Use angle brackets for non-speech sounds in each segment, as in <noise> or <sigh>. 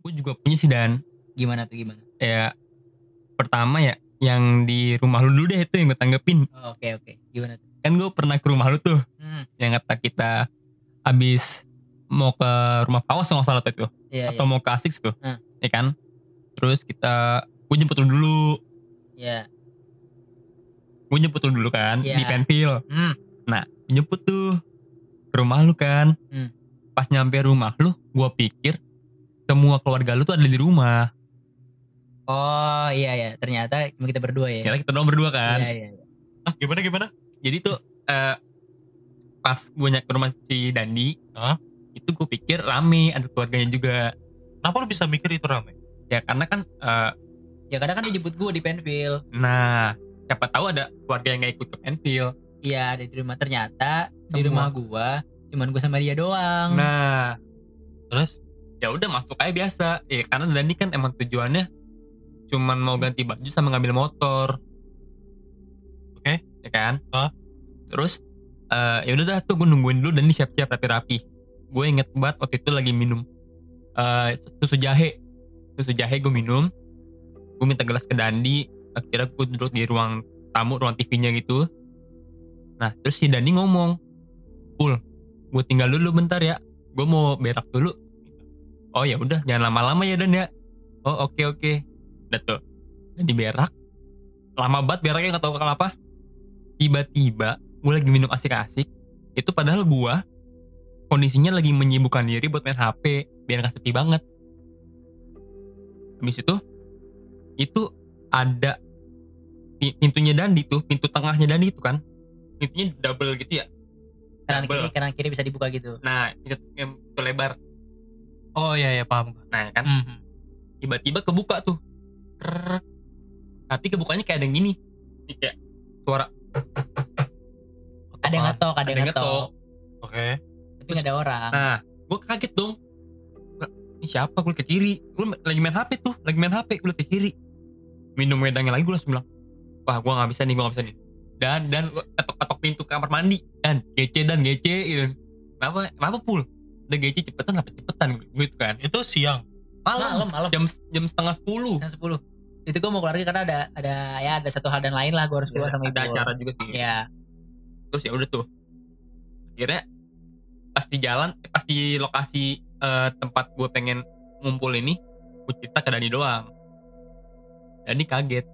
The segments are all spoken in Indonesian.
gue juga punya sih dan Gimana tuh gimana? ya pertama ya yang di rumah lu dulu deh itu yang gue tanggepin Oh, Oke oke. Gimana tuh? kan gue pernah ke rumah lu tuh Hmm. yang kata kita habis mau ke rumah Pawas nggak salah tuh itu Iya atau mau ke Asiks tuh Hmm. ya kan terus kita gue jemput lu dulu iya. gue jemput lu dulu kan Iya. di Pentil Hmm. jemput tuh ke rumah lu kan Hmm. pas nyampe rumah lu gue pikir semua keluarga lu tuh ada di rumah Oh iya ya. Ternyata cuma kita berdua ya. kira kita doang berdua kan Iya iya. iya. Ah gimana gimana? jadi tuh eh, pas gue nyampe ke rumah si Dandi Hah? itu gue pikir rame ada keluarganya juga Kenapa lu bisa mikir itu rame? ya karena kan eh, Ya kadang kan dia jemput gue di Penville. nah siapa tahu ada keluarga yang gak ikut ke Pentil Iya ada di rumah. Ternyata di Semua. rumah gua cuman gue sama dia doang. nah Terus? Ya udah masuk aja biasa. Ya karena Dandi kan emang tujuannya cuman mau ganti baju sama ngambil motor. Oke. ya kan? Ah. terus eh ya udah dah tuh gue nungguin dulu Dandi siap-siap rapi-rapi. Gue inget banget waktu itu lagi minum eh susu jahe. Susu jahe gue minum. Gue minta gelas ke Dandi akhirnya gue duduk di ruang tamu ruang TV-nya gitu. Nah terus si Dandi ngomong Pul gue tinggal dulu bentar ya. Gue mau berak dulu oh ya udah jangan lama-lama ya Dan ya. Oh oke oke. Udah tuh Dandi berak lama banget beraknya nggak tahu kenapa. Tiba-tiba gue lagi minum asik-asik. Itu padahal gue kondisinya lagi menyibukkan diri buat main HP biar nggak sepi banget. Habis itu itu ada pi- pintunya Dandi tuh pintu tengahnya Dandi itu kan. Pintunya double gitu ya? Kanan double. kiri kanan kiri bisa dibuka gitu. nah yang pintu lebar Oh iya iya paham. nah kan? Hmm. tiba-tiba kebuka tuh. Krrrr. tapi kebukanya kayak ada yang gini. Ini kayak suara. Ada yang ngetok, ada yang ngetok. Oke. Tapi nggak ada orang. nah gue kaget dong. Ini siapa? Gue ke kiri. Gue lagi main hp tuh. Lagi main hp gue ke kiri. Minum wedangnya lagi gue langsung bilang wah gue nggak bisa nih gue nggak bisa nih. Dan dan gue ketok-ketok pintu kamar mandi. Dan gece dan gece gitu. Kenapa kenapa pul udah gece cepetan apa cepetan gitu kan Itu siang. malam, Malam, malam. jam jam setengah sepuluh Jam 10. Itu gue mau keluar lagi karena ada ada ya ada satu hal dan lain lah gue harus keluar sama ibu. ada acara juga sih Iya. terus ya udah tuh akhirnya pas di jalan eh, pas di lokasi eh, tempat gue pengen ngumpul ini gue cerita ke Dani doang Dani kaget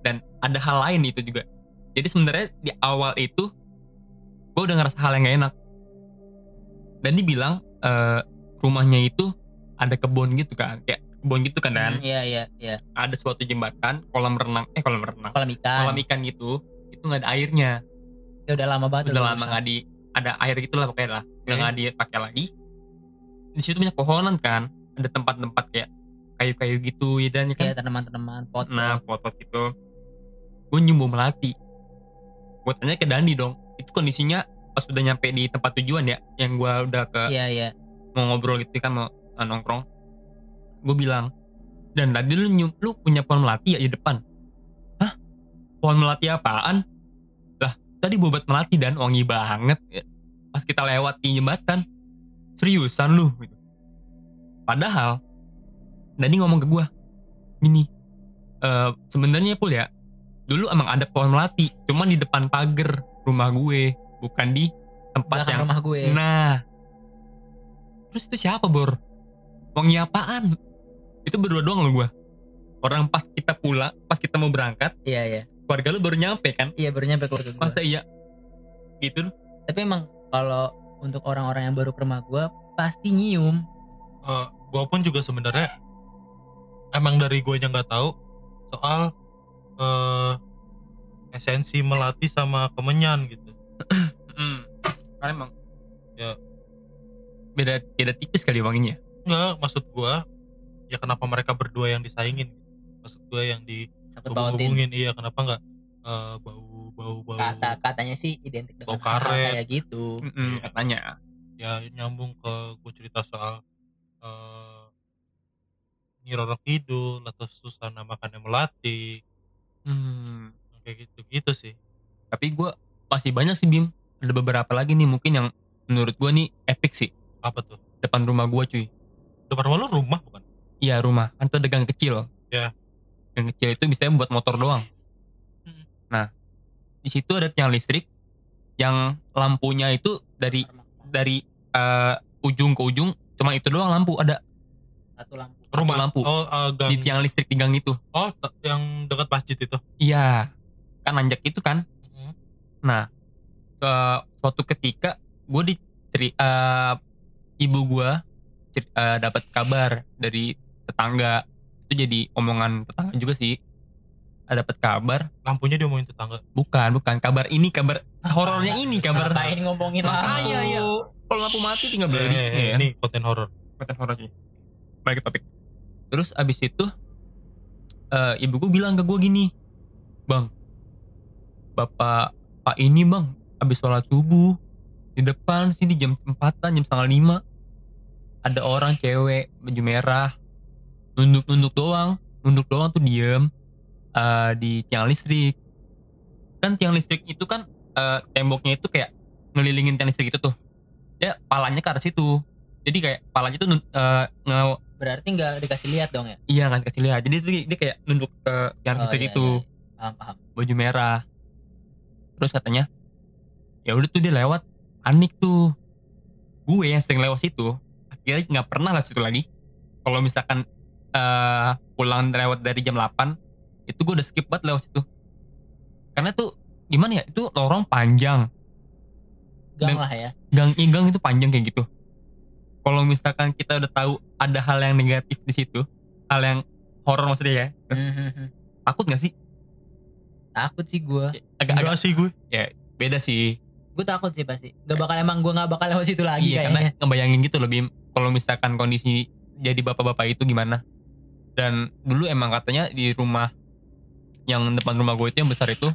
dan ada hal lain itu juga jadi sebenarnya di awal itu gue udah ngerasa hal yang gak enak Dani bilang eh, rumahnya itu ada kebun gitu kan kayak kebun gitu kan dan Hmm, Iya iya iya. ada suatu jembatan kolam renang eh kolam renang Kolam ikan. kolam ikan gitu itu nggak ada airnya Ya udah lama banget. udah lama nggak di ada air gitu lah pokoknya lah Oke. nggak dipakai lagi di situ banyak pohonan kan ada tempat-tempat kayak kayu-kayu gitu ya dan ya kan Iya tanaman-tanaman pot. nah pot-pot gitu gue nyumbu melati gue tanya ke Dandi dong itu kondisinya pas udah nyampe di tempat tujuan ya yang gue udah ke Iya iya. mau ngobrol gitu kan mau uh, nongkrong. Gue bilang dan tadi lu nyum, lu punya pohon melati ya di depan. Hah? Pohon melati apaan? Lah tadi bobat melati dan wangi banget ya. pas kita lewat di jembatan. Seriusan lu? Gitu. padahal Dani ngomong ke gue gini eh sebenarnya pul ya dulu emang ada pohon melati cuman di depan pagar rumah gue bukan di tempat Belakang yang rumah gue. Nah, terus itu siapa Bor? Wangi apaan? Itu berdua doang lo gue. Orang pas kita pulang, pas kita mau berangkat, Iya iya. keluarga lu baru nyampe kan? Iya baru nyampe keluarga gue. Masa iya? Gitu loh. Tapi emang kalau untuk orang-orang yang baru ke rumah gue pasti nyium. Eh, gua pun juga sebenarnya emang dari gue yang nggak tahu soal eh esensi melati sama kemenyan gitu. Karena emang Ya. beda beda tipis kali wanginya. Enggak, maksud gua ya kenapa mereka berdua yang disaingin? Maksud gua yang di hubungin iya kenapa nggak eh, bau bau bau Kata katanya sih identik dengan Bau karet. kayak gitu. Mm-mm, Iya. katanya. ya nyambung ke gue cerita soal eh Nyi Roro Kidul atau Susana makannya melati Hmm. kayak gitu gitu sih Tapi gue masih banyak sih Bim. Ada beberapa lagi nih mungkin yang menurut gue nih epic sih. apa tuh Depan rumah gue cuy. depan rumah lu rumah bukan Iya rumah, kan tuh ada gang kecil. Ya. Gang kecil itu bisa buat motor doang. Hmm. Nah, di situ ada tiang listrik yang lampunya itu dari dari eh, ujung ke ujung cuma itu doang lampu ada Satu lampu. Rumah lampu. Oh, uh, gang. di tiang listrik di gang itu. Oh, yang dekat masjid itu. Iya, kan nanjak itu kan. Nah, ke suatu ketika gue diceri eh, ibu gue dapat kabar dari tetangga itu jadi omongan tetangga juga sih. Ada dapat kabar, Lampunya diomongin tetangga. bukan bukan kabar ini kabar horornya ini kabar. Ngapain ngomongin Ah, lampu? iya, iya. Kalau lampu mati tinggal beli. Eh, eh, Iya. Ini konten horor. konten horor sih. Balik ke topik. Terus abis itu eh ibu gue bilang ke gue gini, bang, bapak pak ini bang, abis sholat subuh di depan sini jam empatan jam setengah lima ada orang cewek baju merah nunduk-nunduk doang, nunduk doang tuh diem eh, di tiang listrik. Kan tiang listrik itu kan eh, temboknya itu kayak ngelilingin tiang listrik itu tuh. Ya palanya ke arah situ. Jadi kayak palanya tuh eh, nge Berarti nggak dikasih lihat dong ya? Iya kan kasih lihat. Jadi dia, dia kayak nunduk ke yang Oh, listrik iya, itu iya, iya. Paham, paham. baju merah. Terus katanya ya udah tuh dia lewat panik tuh. Gue yang sering lewat situ akhirnya nggak pernah lewat situ lagi. Kalau misalkan eh pulang lewat dari jam 8 itu gue udah skip banget lewat situ. Karena tuh gimana ya itu lorong panjang Gang Dan- lah ya. gang ya, gang itu panjang kayak gitu. Kalau misalkan kita udah tahu ada hal yang negatif di situ, hal yang horor maksudnya ya, Mhm. takut gak sih? Takut sih gue. Agak-agak Enggak sih gue. beda sih. Gue takut sih pasti. Gak bakal emang gue gak bakal lewat situ lagi iya, kayaknya. karena ngebayangin gitu lebih kalau misalkan kondisi jadi bapak-bapak itu gimana. Dan dulu emang katanya di rumah yang depan rumah gue itu yang besar itu,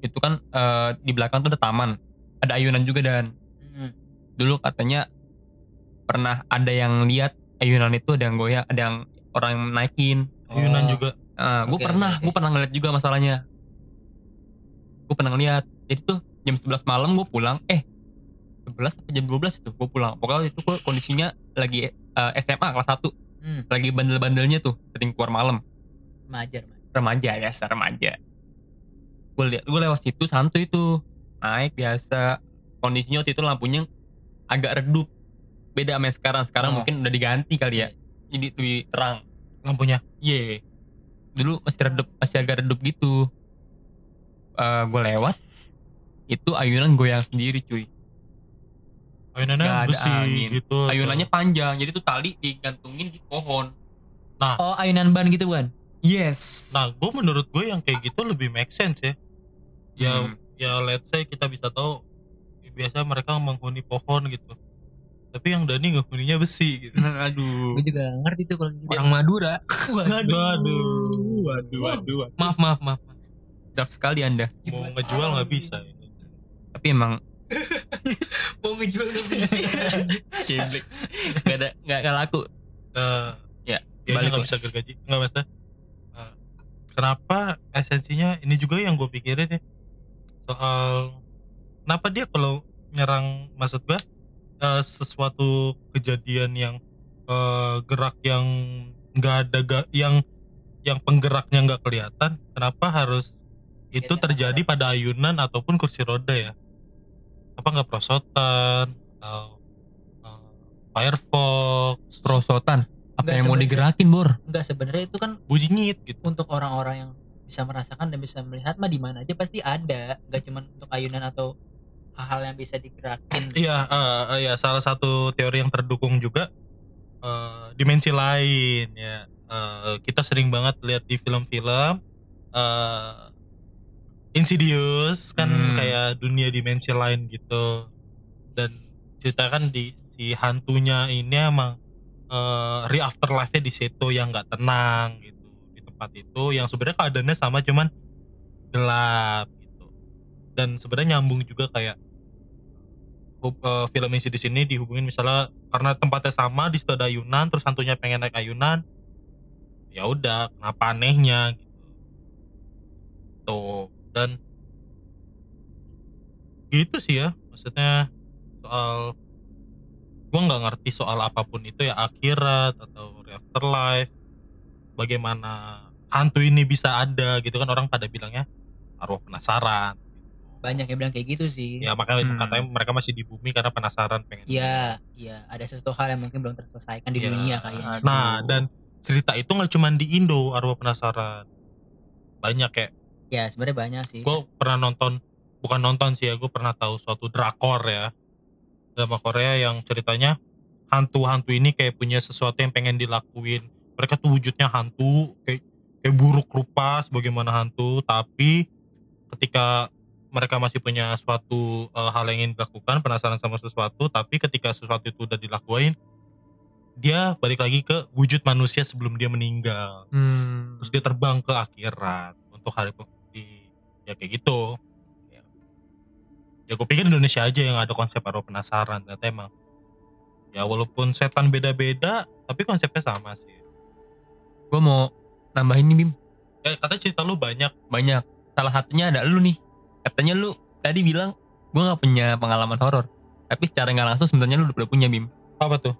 itu kan eh, di belakang tuh ada taman, ada ayunan juga dan Mhm. dulu katanya pernah ada yang lihat ayunan itu ada yang goyang, ada yang orang yang naikin. Ayunan Oh. juga. Ah, gue Oke, pernah, oke. gue pernah ngeliat juga masalahnya. Gue pernah ngeliat. Jadi tuh jam 11 malam gue pulang. Eh, 11 apa jam 12 itu gue pulang. Pokoknya itu gue kondisinya lagi eh, SMA kelas 1. Hmm. Lagi bandel-bandelnya tuh, sering keluar malam. Remaja, remaja. Ya, remaja. Gue liat, gue lewat situ santuy tuh. Naik biasa. Kondisinya waktu itu lampunya agak redup. Beda sama sekarang. Sekarang Oh. mungkin udah diganti kali ya. Jadi lebih terang. Lampunya. Iya. Dulu masih redup, masih agak redup gitu. Eh gue lewat, itu ayunan goyang sendiri cuy. Ayunannya Nggak ada besi angin. gitu. Ayunannya panjang, jadi tuh tali digantungin di pohon. Oh ayunan ban gitu bukan? Yes. Nah, gue menurut gue yang kayak gitu lebih make sense ya. Ya, Hmm. ya let's say kita bisa tahu ya, biasa mereka menghuni pohon gitu. Tapi yang Dani menghuninya besi gitu. aduh. Gue juga gak ngerti tuh kalau gitu. Orang Madura. Waduh. waduh, waduh. Maaf, maaf, maaf. Dark sekali anda. Mau ngejual nggak bisa. Tapi emang <laughs> Mau ngejual gak bisa. Geblek. <laughs> Gak ada, gak, gak laku. Eh, Ya, balik nggak bisa gergaji. Nggak masalah. Eh, kenapa esensinya ini juga yang gue pikirin ya soal kenapa dia kalau nyerang maksud gue eh, sesuatu kejadian yang eh, gerak yang nggak ada ga- yang yang penggeraknya nggak kelihatan kenapa harus itu terjadi pada ayunan ataupun kursi roda ya apa nggak prosotan atau eh, firefox Prosotan. Apa Nggak yang mau digerakin, Bor? Enggak sebenarnya itu kan bunyinyit gitu untuk orang-orang yang bisa merasakan dan bisa melihat mah di mana aja pasti ada. Gak cuma untuk ayunan atau hal-hal yang bisa digerakin. Iya, eh, eh, ya salah satu teori yang terdukung juga eh, dimensi lain ya. Eh, kita sering banget lihat di film-film eh Insidious kan Hmm. kayak dunia dimensi lain gitu. Dan ceritakan di si hantunya ini emang eh re afterlife-nya di situ yang nggak tenang gitu di tempat itu yang sebenarnya keadaannya sama cuman gelap gitu. Dan sebenarnya nyambung juga kayak eh, film isi di sini dihubungin misalnya karena tempatnya sama di situ ada ayunan terus hantunya pengen naik ayunan ya udah kenapa anehnya gitu tuh dan gitu sih ya maksudnya soal gua nggak ngerti soal apa pun itu ya akhirat atau afterlife bagaimana hantu ini bisa ada gitu kan orang pada bilangnya arwah penasaran banyak yang bilang kayak gitu sih ya makanya Hmm. katanya mereka masih di bumi karena penasaran pengen Iya, iya, ada sesuatu hal yang mungkin belum terselesaikan di Iya. dunia kayaknya. nah dan cerita itu nggak cuma di Indo arwah penasaran banyak kayak Ya, sebenarnya banyak sih. gue pernah nonton bukan nonton sih ya gue pernah tahu suatu drakor ya drama Korea yang ceritanya hantu-hantu ini kayak punya sesuatu yang pengen dilakuin mereka tuh wujudnya hantu kayak kayak buruk rupa sebagaimana hantu tapi ketika mereka masih punya suatu eh, hal yang ingin dilakukan penasaran sama sesuatu tapi ketika sesuatu itu udah dilakuin dia balik lagi ke wujud manusia sebelum dia meninggal Hmm. terus dia terbang ke akhirat untuk hari ya kayak gitu. Ya gue pikir Indonesia aja yang ada konsep arwah penasaran. Ternyata emang ya walaupun setan beda-beda tapi konsepnya sama sih. Gue mau nambahin nih Bim. Ya katanya cerita lu banyak. Banyak. Salah satunya ada lu nih. Katanya lu tadi bilang gue nggak punya pengalaman horor. Tapi secara nggak langsung sebenarnya lu udah punya Bim. Apa tuh?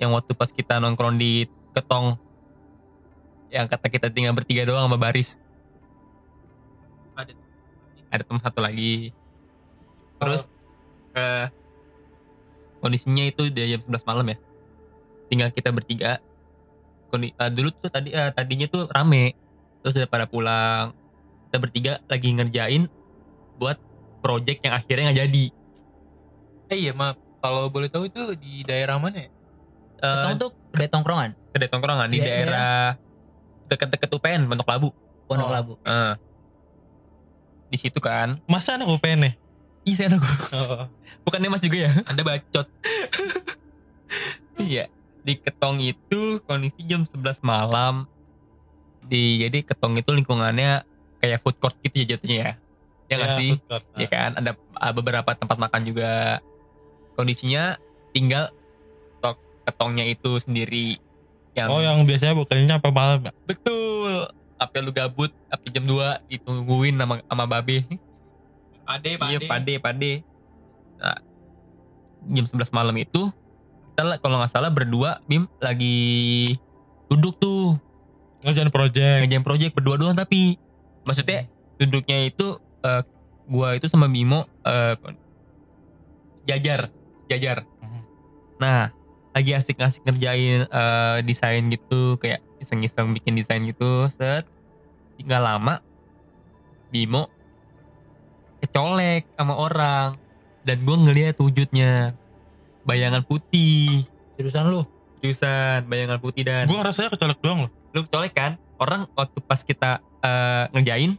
Yang waktu pas kita nongkrong di ketong. Yang kata kita tinggal bertiga doang sama baris. Ada teman satu lagi. Terus eh, kondisinya itu dia jam 11 malam ya. Tinggal kita bertiga. Kondi, eh, dulu tuh tadi eh, tadinya tuh rame. Terus udah pada pulang. Kita bertiga lagi ngerjain buat project yang akhirnya nggak jadi. Eh iya maaf, kalau boleh tahu itu di daerah mana ya? Eh, Ketong tuh kedai tongkrongan, kedai tongkrongan di Iya, daerah deket-deket UPN Pondok Labu. Pondok Oh. Labu. Eh. Di situ kan. Masa anak UPN ya iya saya anak bukannya mas juga ya? Anda bacot. <laughs> iya di ketong itu kondisi jam 11 malam. Di jadi ketong itu lingkungannya kayak food court gitu ya jatuhnya ya? Ya nggak sih? food court. ya kan? Ada uh, beberapa tempat makan juga. Kondisinya tinggal ketongnya itu sendiri. Yang oh yang biasanya bukannya apa malam ya? Betul apa lu gabut apa jam 2 ditungguin sama sama babe. Pade, pade. iya pade. pade nah, jam 11 malam itu kita kalau nggak salah berdua bim lagi duduk tuh. Ngerjain project. Ngerjain project berdua doang tapi. Maksudnya duduknya itu eh, gua itu sama Bimo eh, jajar jajar. Mhm. nah lagi asik-asik ngerjain eh, desain gitu kayak iseng-iseng bikin desain gitu set nggak lama Bimo kecolek sama orang. Dan gua ngeliat wujudnya. Bayangan putih. Jurusan lu. seriusan bayangan putih dan gue ngerasanya kecolek doang loh. Lu colek kan? Orang waktu pas kita eh, ngerjain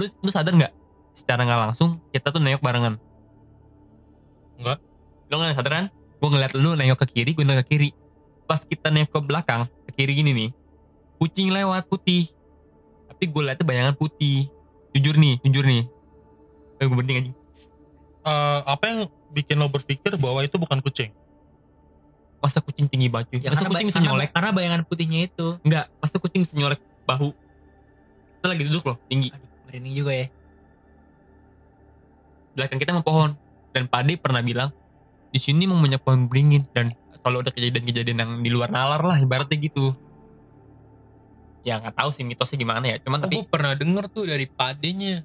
lu lu sadar nggak? Secara nggak langsung kita tuh nengok barengan. Nggak. lu nggak sadar kan? Gue ngeliat lu nengok ke kiri gue nengok ke kiri. Pas kita nengok ke belakang ke kiri gini nih kucing lewat putih tapi gue liatnya bayangan putih. Jujur nih jujur nih. Eh, gue mending anjing. Eh, apa yang bikin lo berpikir bahwa itu bukan kucing? Masa kucing tinggi banget cuy? Ya, masa kucing bisa karena, nyolek. karena bayangan putihnya itu. enggak masa kucing bisa nyolek bahu. Kita lagi duduk loh tinggi. Aduh, merinding juga ya. belakang kita sama pohon. Dan Pade pernah bilang di sini mau banyak pohon beringin. Dan kalau ada kejadian-kejadian yang di luar nalar lah ibaratnya gitu ya nggak tahu sih mitosnya gimana ya cuman Oh, tapi gue pernah denger tuh dari padenya.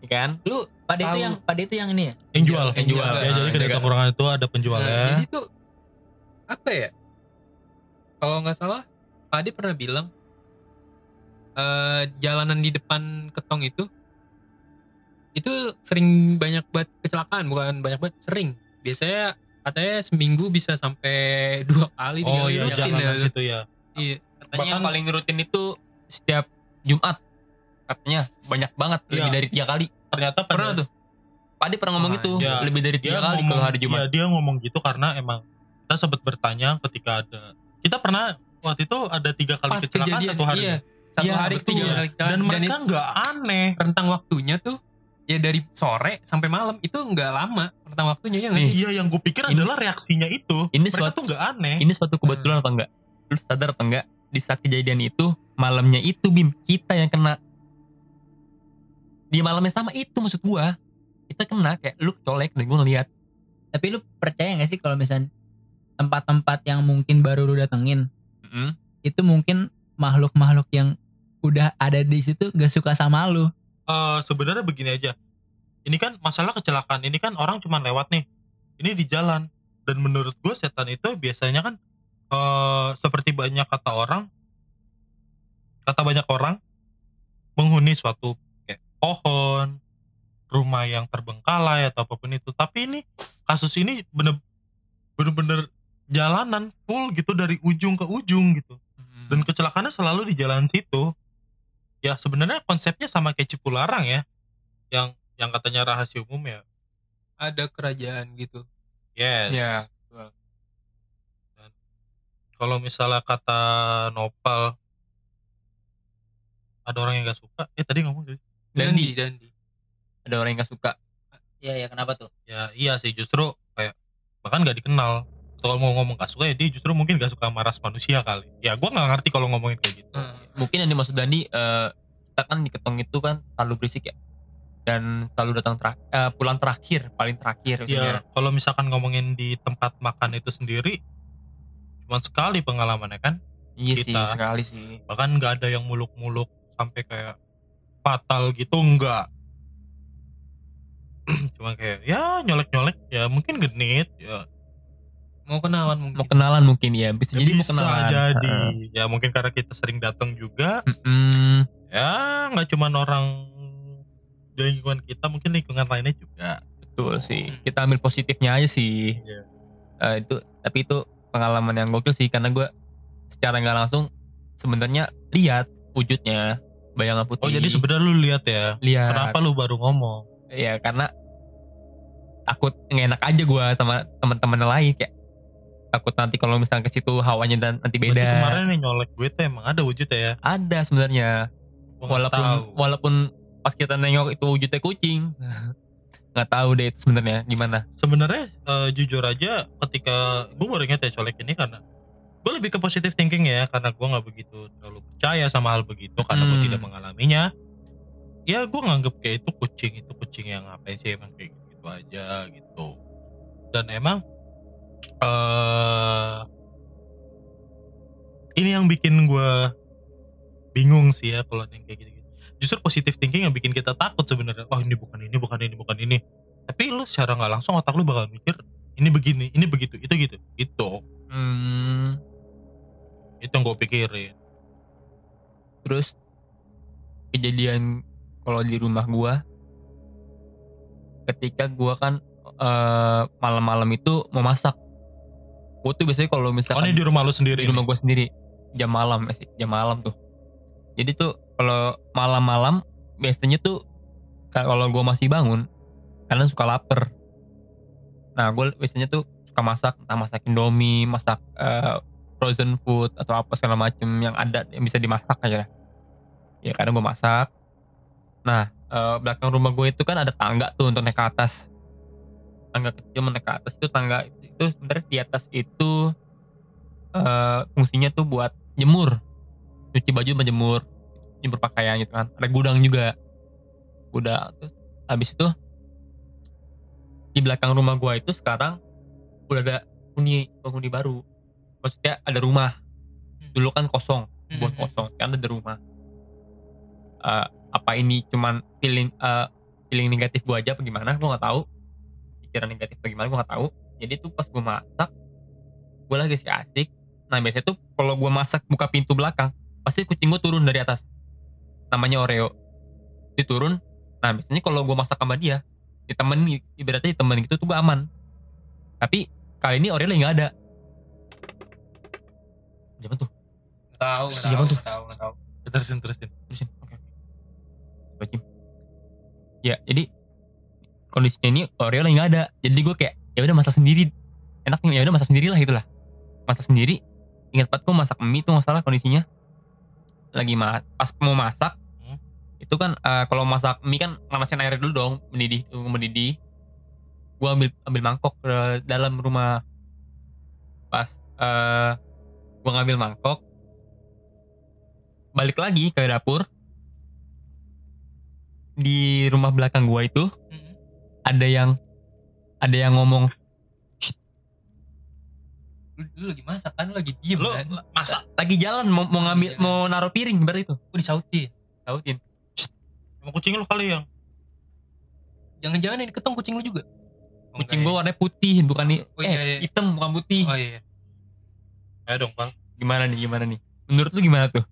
ya kan Lu pada itu yang pada itu yang ini ya? yang jual yang jual. ya jadi Ah, kedai iya kan? tongkrongan itu ada Nah, penjualnya jadi tuh apa ya? Kalau nggak salah, Pade pernah bilang eh jalanan di depan ketong itu itu sering banyak banget kecelakaan, bukan banyak banget, sering. Biasanya katanya seminggu bisa sampai dua kali oh iya jalanan ya. situ ya Iya. Katanya Bahkan- yang paling rutin itu setiap Jumat katanya banyak banget lebih Iya. dari tiga kali ternyata Pernah tuh. Pade pernah ngomong Ah, gitu iya. lebih dari tiga kali ngomong kalau hari Jumat iya, dia ngomong gitu karena emang kita sempat bertanya ketika ada kita pernah waktu itu ada tiga kali Pas kecelakaan kejadian, satu hari iya. Satu Iya, hari betul. tiga kali kecelakaan. dan mereka nggak aneh rentang waktunya tuh ya dari sore sampai malam itu nggak lama rentang waktunya ya nggak Nih. sih? iya yang gue pikir Ini- adalah reaksinya itu ini mereka suatu tuh nggak aneh ini suatu kebetulan apa enggak lu sadar apa enggak di saat kejadian itu malamnya itu bim kita yang kena di malamnya sama itu maksud gua kita kena kayak lu colek dan gua ngeliat Tapi lu percaya gak sih kalau misalnya tempat-tempat yang mungkin baru lu datengin Mm-mm. itu mungkin makhluk-makhluk yang udah ada di situ gak suka sama lu Eh, sebenarnya begini aja. Ini kan masalah kecelakaan ini kan orang cuma lewat nih. Ini di jalan. Dan menurut gue setan itu biasanya kan eh seperti banyak kata orang, kata banyak orang menghuni suatu kayak pohon, rumah yang terbengkalai atau apa pun itu. Tapi ini kasus ini bener bener-bener jalanan full gitu dari ujung ke ujung gitu. Dan kecelakaannya selalu di jalan situ. Ya sebenarnya konsepnya sama kayak Cipularang ya yang yang katanya rahasia umum ya. Ada kerajaan gitu. Yes. Ya. Kalau misalnya kata Nopal ada orang yang gak suka? Eh tadi ngomong sih? Dandi. Dandi ada orang yang gak suka. Iya ya kenapa tuh? Ya iya sih justru kayak bahkan gak dikenal. Atau kalau mau ngomong gak suka ya dia justru mungkin gak suka sama ras manusia kali. Ya gua nggak ngerti kalau ngomongin kayak gitu. Hmm. mungkin yang dimaksud Dandi eh, kita kan di ketong itu kan selalu berisik ya. Dan selalu datang terak- eh, pulang terakhir paling terakhir ya kalau misalkan ngomongin di tempat makan itu sendiri cuma sekali pengalamannya kan iya sih kita- sekali sih. Bahkan nggak ada yang muluk-muluk sampai kayak fatal gitu enggak cuma <clears throat> kayak ya nyolek-nyolek ya mungkin genit ya. Mau kenalan mungkin. Mau kenalan mungkin ya. Bisa jadi mau bisa kenalan. jadi. Ya mungkin karena kita sering datang juga. Mm-mm. ya nggak cuman orang di lingkungan kita mungkin lingkungan lainnya juga. Betul sih. Kita ambil positifnya aja sih. Iya. Eh, itu tapi itu pengalaman yang gokil sih karena gue secara nggak langsung sebenarnya lihat wujudnya bayangan oh putih jadi sebenarnya lu lihat ya? Lihat. Kenapa lu baru ngomong? Ya karena takut nggak enak aja gue sama teman-teman lain kayak takut nanti kalau misalnya ke situ hawanya dan nanti Berarti beda. kemarin nih nyolek gue tuh emang ada wujudnya ya? Ada sebenarnya. Walaupun tahu. walaupun pas kita nengok itu wujudnya kucing <laughs> nggak tahu deh itu sebenarnya gimana. Sebenarnya eh, jujur aja ketika gue baru ingat ya colek ini karena gue lebih ke positive thinking ya karena gue nggak begitu terlalu percaya sama hal begitu karena gue Hmm. tidak mengalaminya. Ya gue nganggep kayak itu kucing itu kucing yang ngapain sih emang kayak gitu aja gitu. Dan emang eh ini yang bikin gue bingung sih ya kalau yang kayak gitu, justru positive thinking yang bikin kita takut sebenarnya. Wah ini bukan ini bukan ini bukan ini. Tapi lu secara nggak langsung otak lu bakal mikir ini begini ini begitu itu gitu. Itu hmm, itu yang gue pikirin. Terus kejadian kalau di rumah gua ketika gua kan eh, malam-malam itu mau masak. Gua tuh biasanya kalau oh misalkan ini di rumah lu sendiri di rumah gue sendiri jam malam eh, sih jam malam tuh jadi tuh kalau malam-malam biasanya tuh ka- kalau gue masih bangun karena suka lapar. Nah gue biasanya tuh suka masak entah masak indomie masak eh, frozen food atau apa segala macem yang ada yang bisa dimasak aja ya kadang gue masak. Nah eh, belakang rumah gue itu kan ada tangga tuh untuk naik ke atas. Tangga kecil naik ke atas itu tangga itu sebenarnya di atas itu eh fungsinya tuh buat jemur cuci baju menjemur jemur pakaian gitu kan. Ada gudang juga. Gudang. Terus habis itu di belakang rumah gua itu sekarang udah ada huni penghuni baru. Maksudnya ada rumah. Dulu kan kosong buat Mhm. kosong kan ada rumah. Eh, apa ini cuman feeling eh, feeling negatif gua aja apa gimana? Gua nggak tahu. Pikiran negatif apa gimana? Gua nggak tahu. Jadi tuh pas gua masak gua lagi sih asik. Nah biasanya tuh kalau gua masak buka pintu belakang pasti kucing gua turun dari atas. Namanya Oreo. Dia turun. Nah biasanya kalau gua masak sama dia ditemenin ibaratnya ditemenin gitu tuh gua aman. Tapi kali ini Oreo lagi nggak ada. Siapa tuh? Nggak tahu nggak Siapa tahu tuh? nggak tahu terusin terusin. Terusin. Oke Jim. ya jadi kondisinya ini Oreo lagi nggak ada. Jadi gue kayak ya udah masak sendiri. Enak nih ya udah masak sendiri lah itulah. Masak sendiri. Ingat banget gue masak mie tuh masalah kondisinya lagi ma pas mau masak Hmm. itu kan eh, kalau masak mie kan panasin air dulu dong mendidih tunggu mendidih gue ambil ambil mangkok ke dalam rumah pas eh gue ngambil mangkok balik lagi ke dapur di rumah belakang gua itu Mhm. ada yang ada yang ngomong. Lu, lu lagi masak kan? Lu lagi diem Lu kan? masa lagi jalan mau mau ngambil Jalan. mau naruh piring berarti itu? Lu disautin. Sautin sama kucing lu kali yang. Jangan-jangan ini ketong kucing lu juga? Oh, kucing enggak gua warnanya putih bukan nih Oh, iya, eh iya. hitam bukan putih. Oh iya. Ayo dong bang. Gimana nih gimana nih? Menurut lu gimana tuh?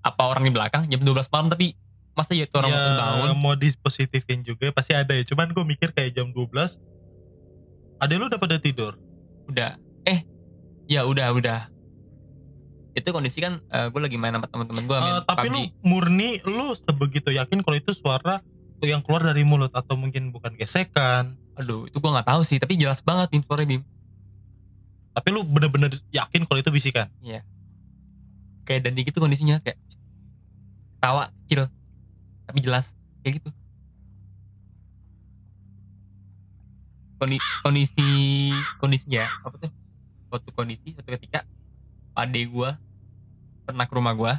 Apa orang di belakang jam 12 malam tapi masa ya tuh orang ya, mau bangun? mau dispositifin juga pasti ada ya. Cuman gue mikir kayak jam 12 ada lu udah pada tidur? Udah. eh ya udah udah. Itu kondisi kan gue lagi main sama teman-teman gue Eh, tapi PUBG. lu murni lu sebegitu yakin kalau itu suara yang keluar dari mulut atau mungkin bukan gesekan? Aduh itu gue nggak tahu sih tapi jelas banget suaranya bim tapi lu bener-bener yakin kalau itu bisikan? Kayak dan gitu kondisinya kayak tawa kecil. Tapi jelas kayak gitu. Kondi, kondisi kondisinya apa tuh suatu kondisi suatu ketika ade gua pernah ke rumah gua.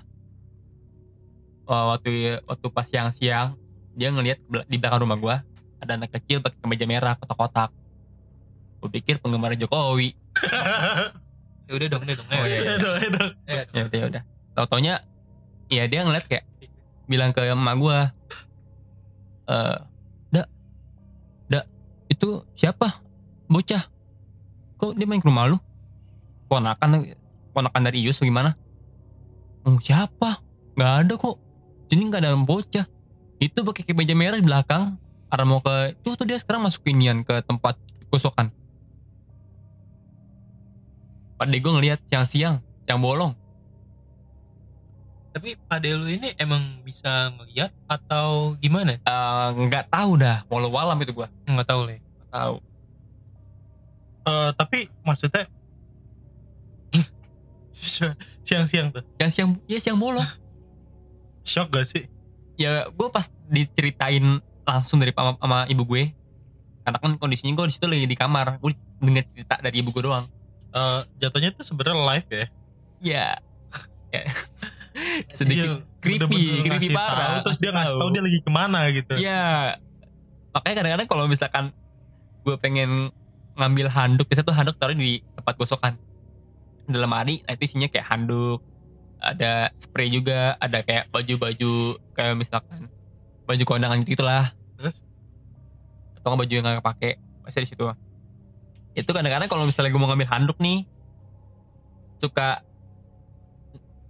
Eh, waktu waktu pas siang-siang dia ngelihat di belakang rumah gua ada anak kecil pakai kemeja merah kotak-kotak. Gue pikir penggemar Jokowi. <laughs> Ya udah dong udah dong Oh, Ya dong, ya ya udah ya udah. Tau taunya ya dia ngeliat kayak bilang ke emak gua eh dak dak itu siapa? Bocah. Kok dia main ke rumah lu ponakan ponakan dari Ius bagaimana oh, siapa? Nggak ada kok. Sini nggak ada bocah. Itu pakai kemeja merah di belakang. Arah mau ke tuh tuh dia sekarang masuk inian ke tempat kosokan Pak gue ngeliat siang-siang yang bolong. Tapi ade lu ini emang bisa ngeliat atau gimana? Eh, nggak tahu dah. Walau walam itu gua. Nggak tahu le. Nggak tahu. Eh, tapi maksudnya <laughs> siang-siang tuh. Yang siang ya siang bolong <laughs> shock gak sih? Ya gue pas diceritain langsung dari sama, sama ibu gue karena kan kondisinya gue di situ lagi di kamar. Gue denger cerita dari ibu gue doang. Eh, jatuhnya itu sebenarnya live ya? <laughs> Ya. Ya sedikit Iya, creepy bener-bener creepy ngasih parah. tahu, terus dia ngasih tahu. dia lagi ke mana gitu. Ya makanya kadang-kadang kalau misalkan gue pengen ngambil handuk biasanya tuh handuk taruh di tempat gosokan dalam hari nah itu isinya kayak handuk ada spray juga ada kayak baju-baju kayak misalkan baju kondangan gitu lah Terus? atau nggak baju yang nggak kepake masih di situ. Itu kadang-kadang kalau misalnya gue mau ngambil handuk nih suka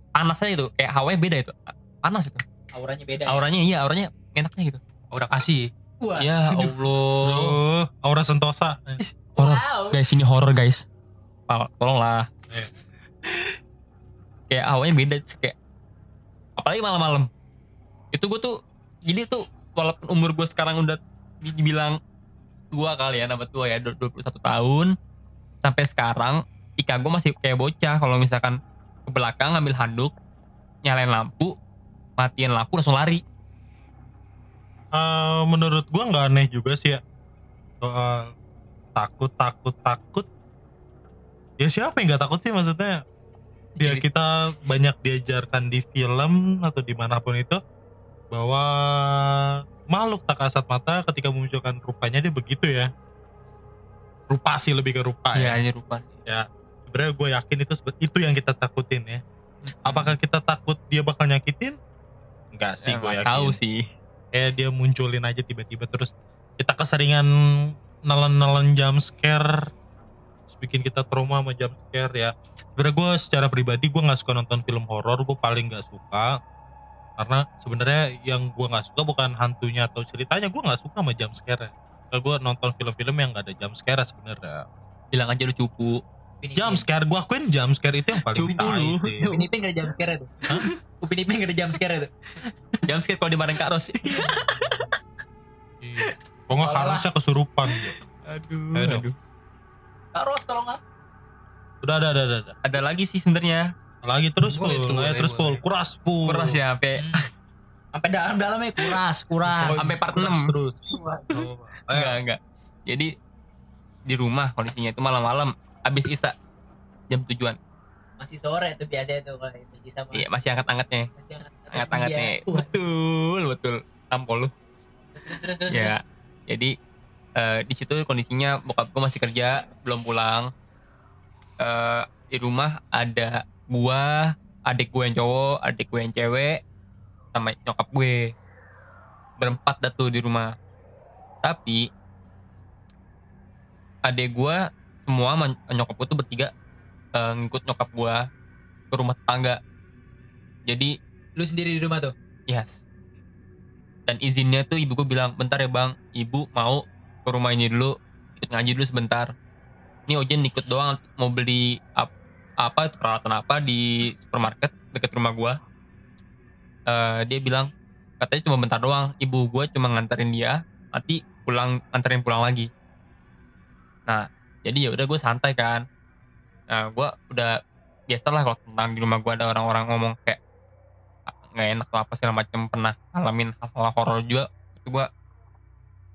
panas aja itu kayak hawanya beda itu. Panas itu. Auranya beda ya? auranya iya auranya enaknya gitu. Udah kasih. Wah. ya Allah. Aura sentosa. Horor Wow. guys ini horror guys. Tol- tolonglah. <laughs> kayak awalnya beda kayak apalagi malam-malam. Itu gue tuh jadi tuh walaupun umur gue sekarang udah di- dibilang tua kali ya nama tua ya du- 21 tahun sampai sekarang Ika gue masih kayak bocah. Kalau misalkan ke belakang ngambil handuk nyalain lampu matiin lampu langsung lari. Eh, menurut gua nggak aneh juga sih ya. Soal takut takut takut ya siapa yang nggak takut sih? Maksudnya ya Jadi- kita banyak diajarkan di film atau di mana pun itu bahwa makhluk tak kasat mata ketika memunculkan rupanya dia begitu ya. Rupa sih lebih ke rupa Iya ya. ini rupa sih. Sebenarnya gue yakin itu itu yang kita takutin ya. Apakah kita takut dia bakal nyakitin? Enggak sih Ya, gue yakin. tahu sih. Kayak dia munculin aja tiba-tiba terus kita keseringan nelen-nelen jump scare bikin kita trauma sama jump scare ya sebenarnya gue secara pribadi gue nggak suka nonton film horor gue paling nggak suka karena sebenarnya yang gue nggak suka bukan hantunya atau ceritanya gue nggak suka sama jump scare gue nonton film-film yang gak ada jump scare sebenarnya bilang aja lu cupu jump Ipin. scare gue akuin jump scare itu yang paling Cupu lu. sih Upin Ipin gak ada jump scare tuh. Upin Ipin gak ada jump scare tuh. jam skate kalau dimarahin Kak Ros <laughs> Iya. Kok nggak Tolong lah. harusnya kesurupan aduh Ayo aduh Taros tolong ah. udah ada ada ada, ada. ada lagi sih sebenarnya lagi terus ayo boleh, terus full boleh. kuras full keras ya sampai Hmm. <laughs> Sampai dalam-dalamnya kuras, kuras. Sampai part Kuras enam. terus Wah. Oh, enggak enggak jadi di rumah kondisinya itu malam-malam habis isa jam tujuan Masih sore tuh biasanya tuh kalau itu bisa iya masih angkat-angkatnya Masih hangat- angkat-angkatnya Iya. Wah, betul betul tampol lu Terus terus terus. ya jadi eh, di situ kondisinya bokap gue masih kerja belum pulang. Eh, di rumah ada gua adik gue yang cowok adik gue yang cewek sama nyokap gue. Berempat dah tuh di rumah. Tapi adik gue semua nyokap gue tuh bertiga eh, ngikut nyokap gue ke rumah tetangga. Jadi Lu sendiri di rumah tuh. Yes. Dan izinnya tuh ibu gue bilang, bentar ya bang, ibu mau ke rumah ini dulu, ngaji dulu sebentar. Ini Ojen ikut doang mau beli ap- apa peralatan apa di supermarket deket rumah gue. Eh, dia bilang katanya cuma bentar doang, ibu gue cuma nganterin dia, nanti pulang nganterin pulang lagi. Nah, jadi ya udah gue santai kan. Nah, gue udah biasa lah kalau tentang di rumah gue ada orang-orang ngomong kayak nggak enak atau apa segala macam pernah ngalamin hal-hal horor juga itu gua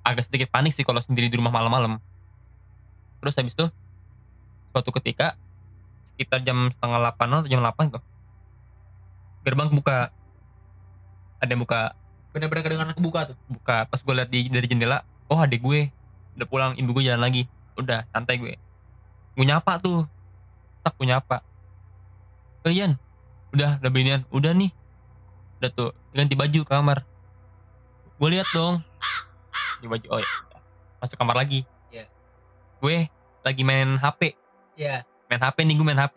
agak sedikit panik sih kalau sendiri di rumah malam-malam. Terus habis itu suatu ketika sekitar jam setengah delapan atau jam delapan tuh gerbang buka ada yang buka. Bener-bener kedengaran kebuka tuh. buka. Pas gue liat di, dari jendela oh adik gue. Udah pulang ibu gue jalan lagi. Udah santai gue. Gue nyapa tuh. Tak gue nyapa. Eh Yan udah udah binian. Udah nih. Udah tuh ganti baju ke kamar. Gue lihat dong di baju oh ya masuk kamar lagi Iya. gue lagi main HP Iya. main HP nih gue main HP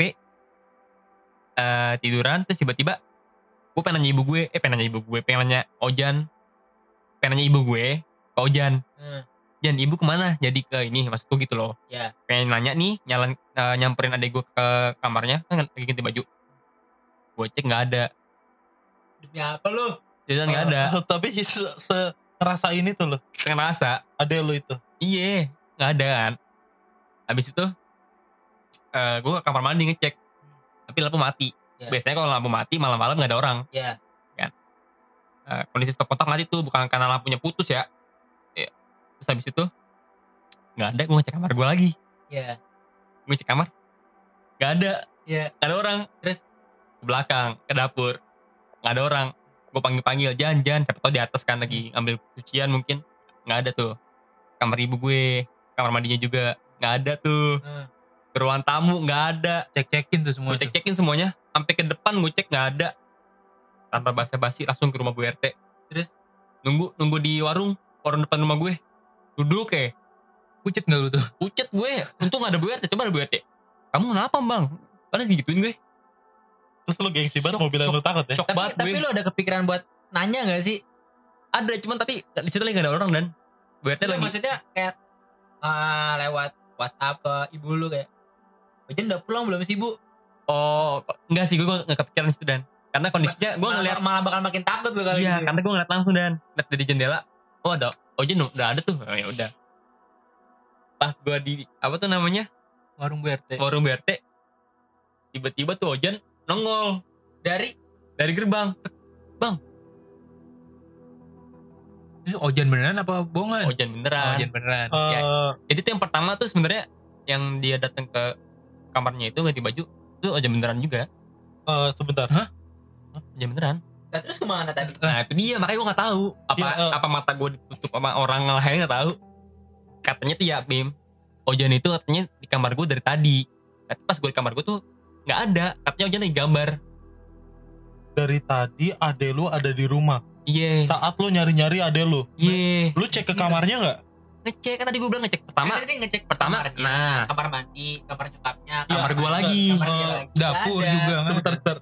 eh tiduran terus tiba-tiba gue pengen nanya ibu gue eh pengen nanya ibu gue pengen nanya Ojan pengen nanya ibu gue ke Ojan Hmm. Jan ibu ke mana jadi ke ini maksudku gitu loh Ya. pengen nanya nih nyalan eh, nyamperin adek gue ke kamarnya kan lagi ganti baju gue cek nggak ada Demi apa lu? jajan nggak ada <laughs> tapi se, se- ngerasa ini tuh loh. saya ngerasa Ada lo itu. Iya, nggak ada kan. Habis itu eh gue ke kamar mandi ngecek, tapi lampu mati. Ya. Biasanya kalau lampu mati malam-malam nggak ada orang. Ya. Eh, kondisi stop kontak mati tuh bukan karena lampunya putus ya. Iya. Terus habis itu nggak ada, gue ngecek kamar gue lagi. Ya. Gue cek kamar, nggak ada, nggak ada orang. Terus ke belakang, ke dapur, nggak ada orang. Gue panggil-panggil, jangan, jangan. Siapa tau di atas kan lagi ambil cucian mungkin. Nggak ada tuh. Kamar ibu gue, kamar mandinya juga nggak ada tuh. Hmm. ke ruang tamu nggak ada Cek-cekin tuh semua. gue cek cekin semuanya sampai ke depan gue cek nggak ada tanpa basa-basi langsung ke rumah Bu RT Terus? nunggu nunggu di warung warung depan rumah gue duduk ya. Pucet gak lu tuh? pucet gue untung nggak ada Bu RT coba ada Bu RT kamu kenapa bang Padahal digituin gue Terus lo gengsi banget mau bilang lo takut ya. shock Tapi, banget tapi gue lu ada kepikiran buat nanya gak sih? ada cuman tapi di situ lagi gak ada orang dan Bu RT Nggak, lagi maksudnya kayak ah, lewat WhatsApp ke ibu lu kayak Ojen udah pulang belum sih bu? oh enggak sih gue nggak kepikiran situ dan karena kondisinya gue malah, ngeliat malah bakal makin takut lu kali iya gitu. karena gue ngeliat langsung dan liat dari jendela oh ada Ojen udah ada tuh oh, ya udah pas gue di apa tuh namanya Warung BRT. warung BRT tiba-tiba tuh Ojan nongol. Dari? Dari gerbang. Terus Ojan beneran apa bohongan? Ojan beneran. Ojan beneran. Eh, Ya. jadi tuh yang pertama tuh sebenarnya yang dia datang ke kamarnya itu ganti baju itu Ojan beneran juga. Eh, sebentar. Ojan beneran. Nah, terus ke mana tadi? nah itu dia makanya gue nggak tahu. Apa eh. apa mata gue ditutup sama orang lain nggak tahu. Katanya tuh ya Bim Ojan itu katanya di kamar gue dari tadi. Tapi pas gue di kamar gue tuh nggak ada katanya Ojan lagi gambar Dari tadi ade lu ada di rumah. iya Saat lu nyari-nyari ade lu. iya Lu cek ke kamarnya nggak? ngecek kan tadi gue bilang ngecek pertama Kan tadi ngecek pertama kamarnya, nah kamar mandi, kamar nyokapnya, kamar Ya, gua lagi. kamar lagi. Dapur Nggak ada. juga. nggak Sebentar, sebentar.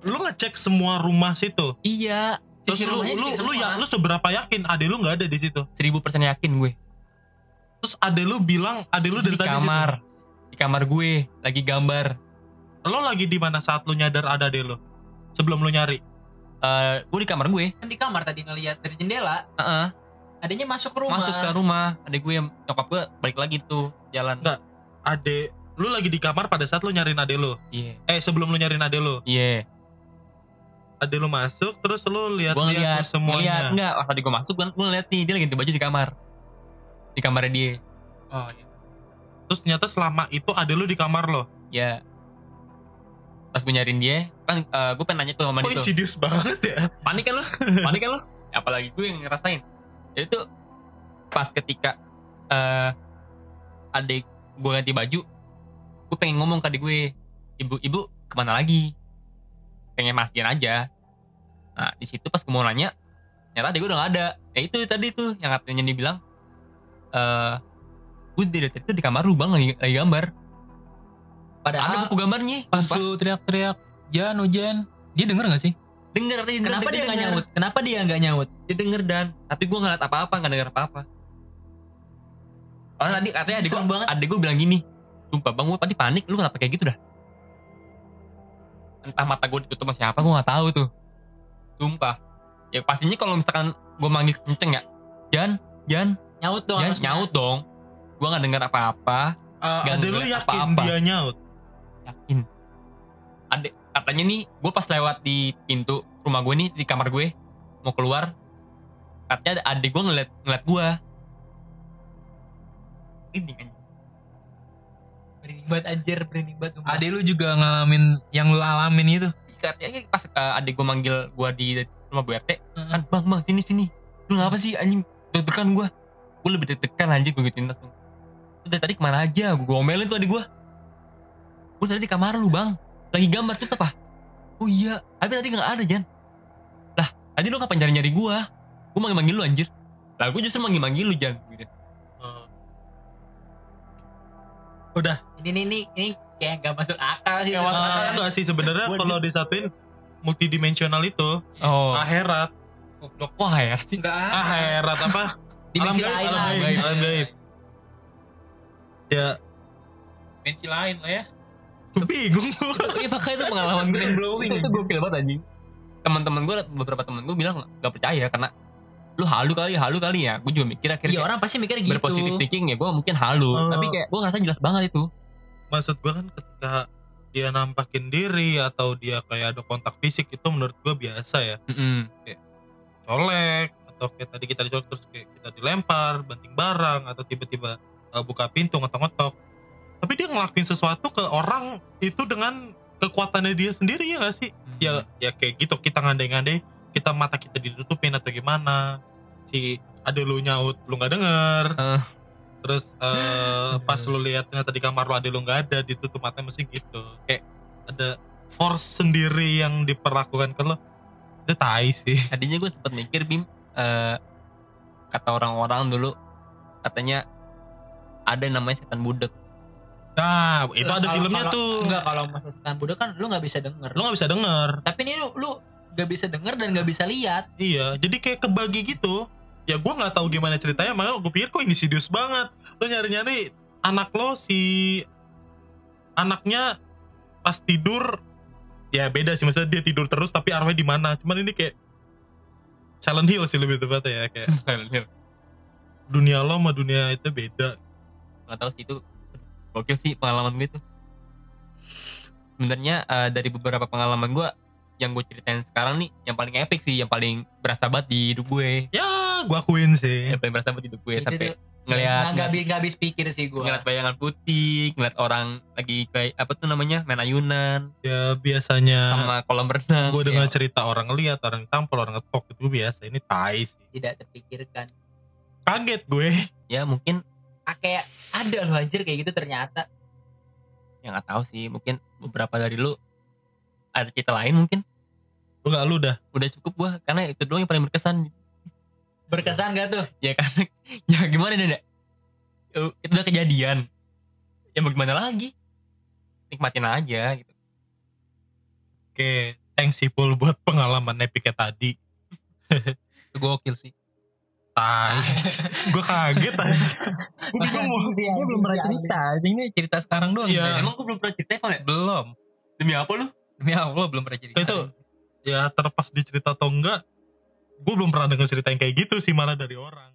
Lu ngecek semua rumah situ. iya Terus Sisi lu lu lu ya lu seberapa yakin ade lu nggak ada di situ? seribu persen yakin gue Terus ade lu bilang ade lu dari di tadi kamar di kamar gue lagi gambar situ. Lo lagi di mana saat lu nyadar ada ade lu? Sebelum lu nyari. Eh, gue di kamar gue Kan di kamar tadi ngelihat dari jendela, Heeh, adanya masuk ke rumah. masuk ke rumah adek gue yang nyokap gue balik lagi tuh jalan Nggak. Ade lu lagi di kamar pada saat lu nyariin ade lu. iya Eh sebelum lu nyariin ade lu. iya Ade lu masuk terus lu gue lihat-lihat ngeliat semuanya. ngeliat enggak pas tadi gue masuk kan gue ngeliat nih dia lagi ganti baju di kamar di kamarnya dia Oh, iya. Terus ternyata selama itu ade lu di kamar lo. ya pas gue nyariin dia kan eh, gue pengen nanya tuh sama dia tuh. Insidious banget ya? panik kan lu? <laughs> Panik kan lu? Apalagi gue yang ngerasain. Jadi tuh pas ketika eh adik gue ganti baju gue pengen ngomong ke adik gue ibu ibu ke mana lagi? Pengen mastiin aja. Nah di situ pas gue mau nanya ternyata adik gue udah gak ada. Ya itu tadi tuh yang katanya dia bilang eh gue dari tadi tuh di kamar lu bang lagi, lagi gambar ada padahal buku gambarnya Pas lu teriak-teriak, Jan, hujan. Dia denger gak sih? denger tadi kenapa dia nggak nyaut? Kenapa dia nggak nyaut? Dia denger dan. Tapi gue nggak liat apa-apa nggak denger apa-apa. Oh tadi katanya adik gue adik gue bilang gini sumpah bang gue tadi panik. Lu kenapa kayak gitu dah? Entah mata gue ditutup sama siapa gue nggak tahu tuh. Sumpah. Ya pastinya kalau misalkan gue manggil kenceng ya Jan Jan. Nyaut dong Jan nyaut dong. Gue nggak denger apa-apa. Uh, Gak ada lu yakin apa-apa. dia nyaut yakin. Adek katanya nih gue pas lewat di pintu rumah gue nih di kamar gue mau keluar katanya ada adik gue ngeliat ngeliat gue ini kan. Merinding banget anjir merinding banget. Ade lu juga ngalamin yang lu alamin itu. katanya pas uh, adik gue manggil gue di rumah Bu RT kan bang bang sini sini. Lu ngapa sih anjing? Deg-degan gue gue lebih deg-degan anjing gue gituin langsung. Dari tadi ke mana aja? Gue omelin tuh adik gue gue tadi di kamar lu bang. Lagi gambar terus apa? Oh iya. Tapi tadi nggak ada Jan. Lah tadi lu ngapain nyari-nyari gue gue manggil-manggil lu anjir. Lah gue justru manggil-manggil lu Jan. Gitu. Uh, udah. Ini ini ini, ini kayak nggak masuk akal sih. Nggak masuk akal. enggak sih sebenarnya kalau disatuin multidimensional itu? Oh. Akhirat. Goblok. wah ya sih? Enggak akhirat apa? <laughs> Dimensi Alam lain alam gaib. alam gaib. ya. Dimensi lain lah ya. Gue bingung Iya makanya itu pengalaman gue Mind blowing, itu, itu gokil banget anjing. Teman-teman gue beberapa teman gue bilang gak percaya karena lu halu kali halu kali ya. Gue juga mikir akhirnya iya orang pasti mikir gitu. berpositif thinking ya gue mungkin halu. Oh. tapi kayak gue ngerasa jelas banget itu. Maksud gue kan ketika dia nampakin diri atau dia kayak ada kontak fisik itu menurut gue biasa ya. Mm-mm. colek atau kayak tadi kita dicolek terus kayak kita dilempar banting barang atau tiba-tiba uh, buka pintu ngetok-ngetok tapi dia ngelakuin sesuatu ke orang itu dengan kekuatannya dia sendiri ya gak sih? Ya ya kayak gitu kita ngandai-ngandai kita mata kita ditutupin atau gimana si ada lu nyaut lu nggak denger. Eh. terus eh, <laughs> pas lu lihat ternyata di kamar lu ada lu nggak ada ditutup matanya mesti gitu. Kayak ada force sendiri yang diperlakukan ke lo itu tai sih. <laughs> Tadinya gue sempet mikir bim eh, kata orang-orang dulu katanya ada namanya setan budek nah itu ada Kalau- filmnya kalau- tuh. enggak kalau masa setan budak kan lu nggak bisa denger. Lu nggak bisa denger. Tapi ini lu lu nggak bisa denger dan nggak bisa lihat. Iya jadi kayak kebagi gitu. Ya gue nggak tahu gimana ceritanya makanya gue pikir kok ini sidious banget. Lo nyari-nyari anak lo si anaknya pas tidur ya beda sih maksudnya dia tidur terus tapi arwahnya di mana. Cuman ini kayak Silent Hill sih lebih tepatnya ya kayak <laughs> Silent Hill. dunia lo sama dunia itu beda. Nggak tahu sih itu gokil sih pengalaman gue tuh. Sebenarnya eh, dari beberapa pengalaman gue yang gue ceritain sekarang nih yang paling epic sih yang paling berasa banget di hidup gue. Ya gue akuin sih. Yang paling berasa banget di hidup gue Itu sampai ngelihat nggak habis nggak habis pikir sih gua. ngeliat bayangan putih ngeliat orang lagi kayak apa tuh namanya main ayunan. Ya biasanya sama kolam renang gue dengar Ya, cerita orang ngeliat orang tampol orang ngetok itu biasa. Ini tai sih. Tidak terpikirkan. Kaget gue. Ya mungkin kayak ada loh anjir kayak gitu ternyata. Ya nggak tahu sih mungkin beberapa dari lu ada cerita lain mungkin? Enggak lu dah. Udah cukup gua karena itu doang yang paling berkesan. Berkesan gak tuh? Ya karena <laughs> ya gimana? Eh, itu udah kejadian. Ya mau gimana lagi? Nikmatin aja gitu. Oke, thanks Ipul buat pengalaman epicnya tadi. <laughs> Itu gokil sih. Tai. gue kaget aja. Gue bingung mau. Gue belum pernah cerita. Ini cerita sekarang doang. Iya. emang gua belum pernah cerita Evan ya Belum. demi apa lu Demi Allah belum pernah cerita. Itu ya terlepas dicerita atau enggak, gue belum pernah dengar cerita yang kayak gitu sih malah dari orang.